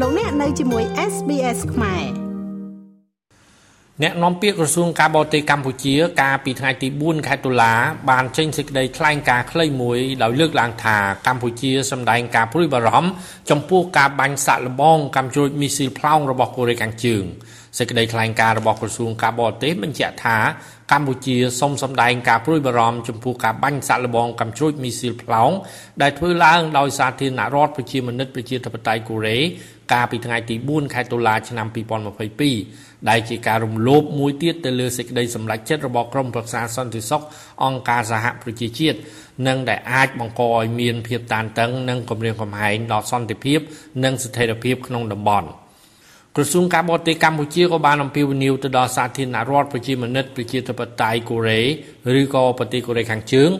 លោកអ្នកនៅជាមួយ SBS ខ្មែរអ្នកនាំពាក្យក្រសួងការបរទេសកម្ពុជា កាលពីថ្ងៃទី4ខែតុលាបានចេញសេចក្តីថ្លែងការណ៍ខ្លីមួយដោយលើកឡើងថាកម្ពុជាសម្ដែងការព្រួយបារម្ភចំពោះការបាញ់សាក់លបងកម្មជ្រួចមីស៊ីលផ្លោងរបស់កូរ៉េខាងជើង សេចក្តីថ្លែងការណ៍របស់ក្រសួងការបរទេសបញ្ជាក់ថាកម្ពុជាសូមសម្ដែងការព្រួយបារម្ភចំពោះការបាញ់សាក់លបងកំជ្រួចមីស៊ីលផ្លោងដែលធ្វើឡើងដោយសាធារណរដ្ឋប្រជាមានិតប្រជាធិបតេយ្យកូរ៉េកាលពីថ្ងៃទី4ខែតុលាឆ្នាំ2022ដែលជាការរំលោភមួយទៀតទៅលើសេចក្តីសម្រេចចិត្តរបស់ក្រមប្រឹក្សាសន្តិសុខអង្គការសហប្រជាជាតិនិងដែលអាចបង្កឲ្យមានភាពតានតឹងនិងគំរាមកំហែងដល់សន្តិភាព និងស្ថិរភាពក្នុងតំបន់។ ក្រសួងការបរទេសកម្ពុជាក៏បានអំពាវនាវទៅដល់សាធារណរដ្ឋប្រជាមានិតប្រជាធិបតេយ្យកូរ៉េឬក៏ប្រទេសកូរ៉េខាងជើង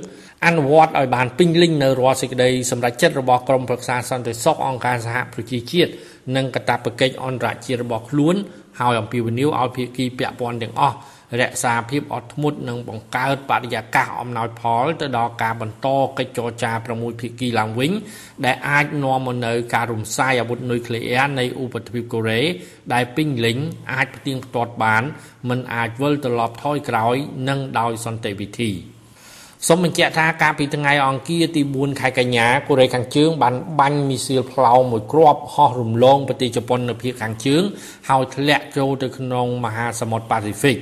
អនុវត្តឲ្យបានពេញលេញនៅរាល់សេចក្តីសម្រេចចិត្តរបស់ក្រមប្រឹក្សាសន្តិសុខអង្គការសហប្រជាជាតិនិងកាតព្វកិច្ចអន្តរជាតិរបស់ខ្លួនហើយអំពាវនាវឲ្យភាគីពាក់ព័ន្ធទាំងអស់ រក្សាភាពអត់ធ្មត់និងបង្កើតបរិយាកាសអំណោយផលទៅដល់ការបន្តកិច្ចចរចា6ភាគីឡើងវិញ ដែលអាចនាំមកនូវការរំសាយអាវុធនុយក្លេអ៊ែរនៃឧបទ្វីបកូរ៉េដែលពេញលេញអាចផ្ទៀងផ្ទាត់បានមិនអាចវិលត្រឡប់ថយក្រោយនិងដោយសន្តិវិធីសូមបញ្ជាក់ថាកាលពីថ្ងៃអង្គារទី4ខែកញ្ញាកូរ៉េខាងជើងបានបាញ់មីស៊ីលផ្លោមមួយគ្រាប់ហោះរំលងប្រទេសជប៉ុននៅភាគខាងជើងហើយធ្លាក់ចូលទៅក្នុងមហាសមុទ្រប៉ាស៊ីហ្វិក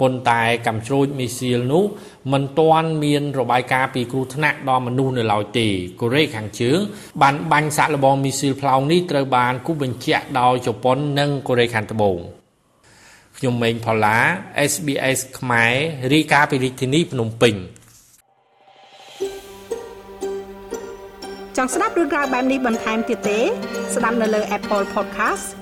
ប៉ុន្តែកំជ្រួចមីស៊ីលនោះមិនទាន់មានរបាយការណ៍ពីគ្រោះថ្នាក់ដល់មនុស្សនៅឡើយទេកូរ៉េខាងជើងបានបាញ់សាក់លបងមីស៊ីលផ្លោងនេះត្រូវបានគូបញ្ជាក់ដោយជប៉ុននិងកូរ៉េខាងត្បូងខ្ញុំម៉េងផល្លា SBS ខ្មែររាយការណ៍ពីរាជធានីភ្នំពេញចង់ស្ដាប់រឿងរ៉ាវបែបនេះបន្ថែមទៀតទេ ស្ដាប់នៅលើ Apple Podcast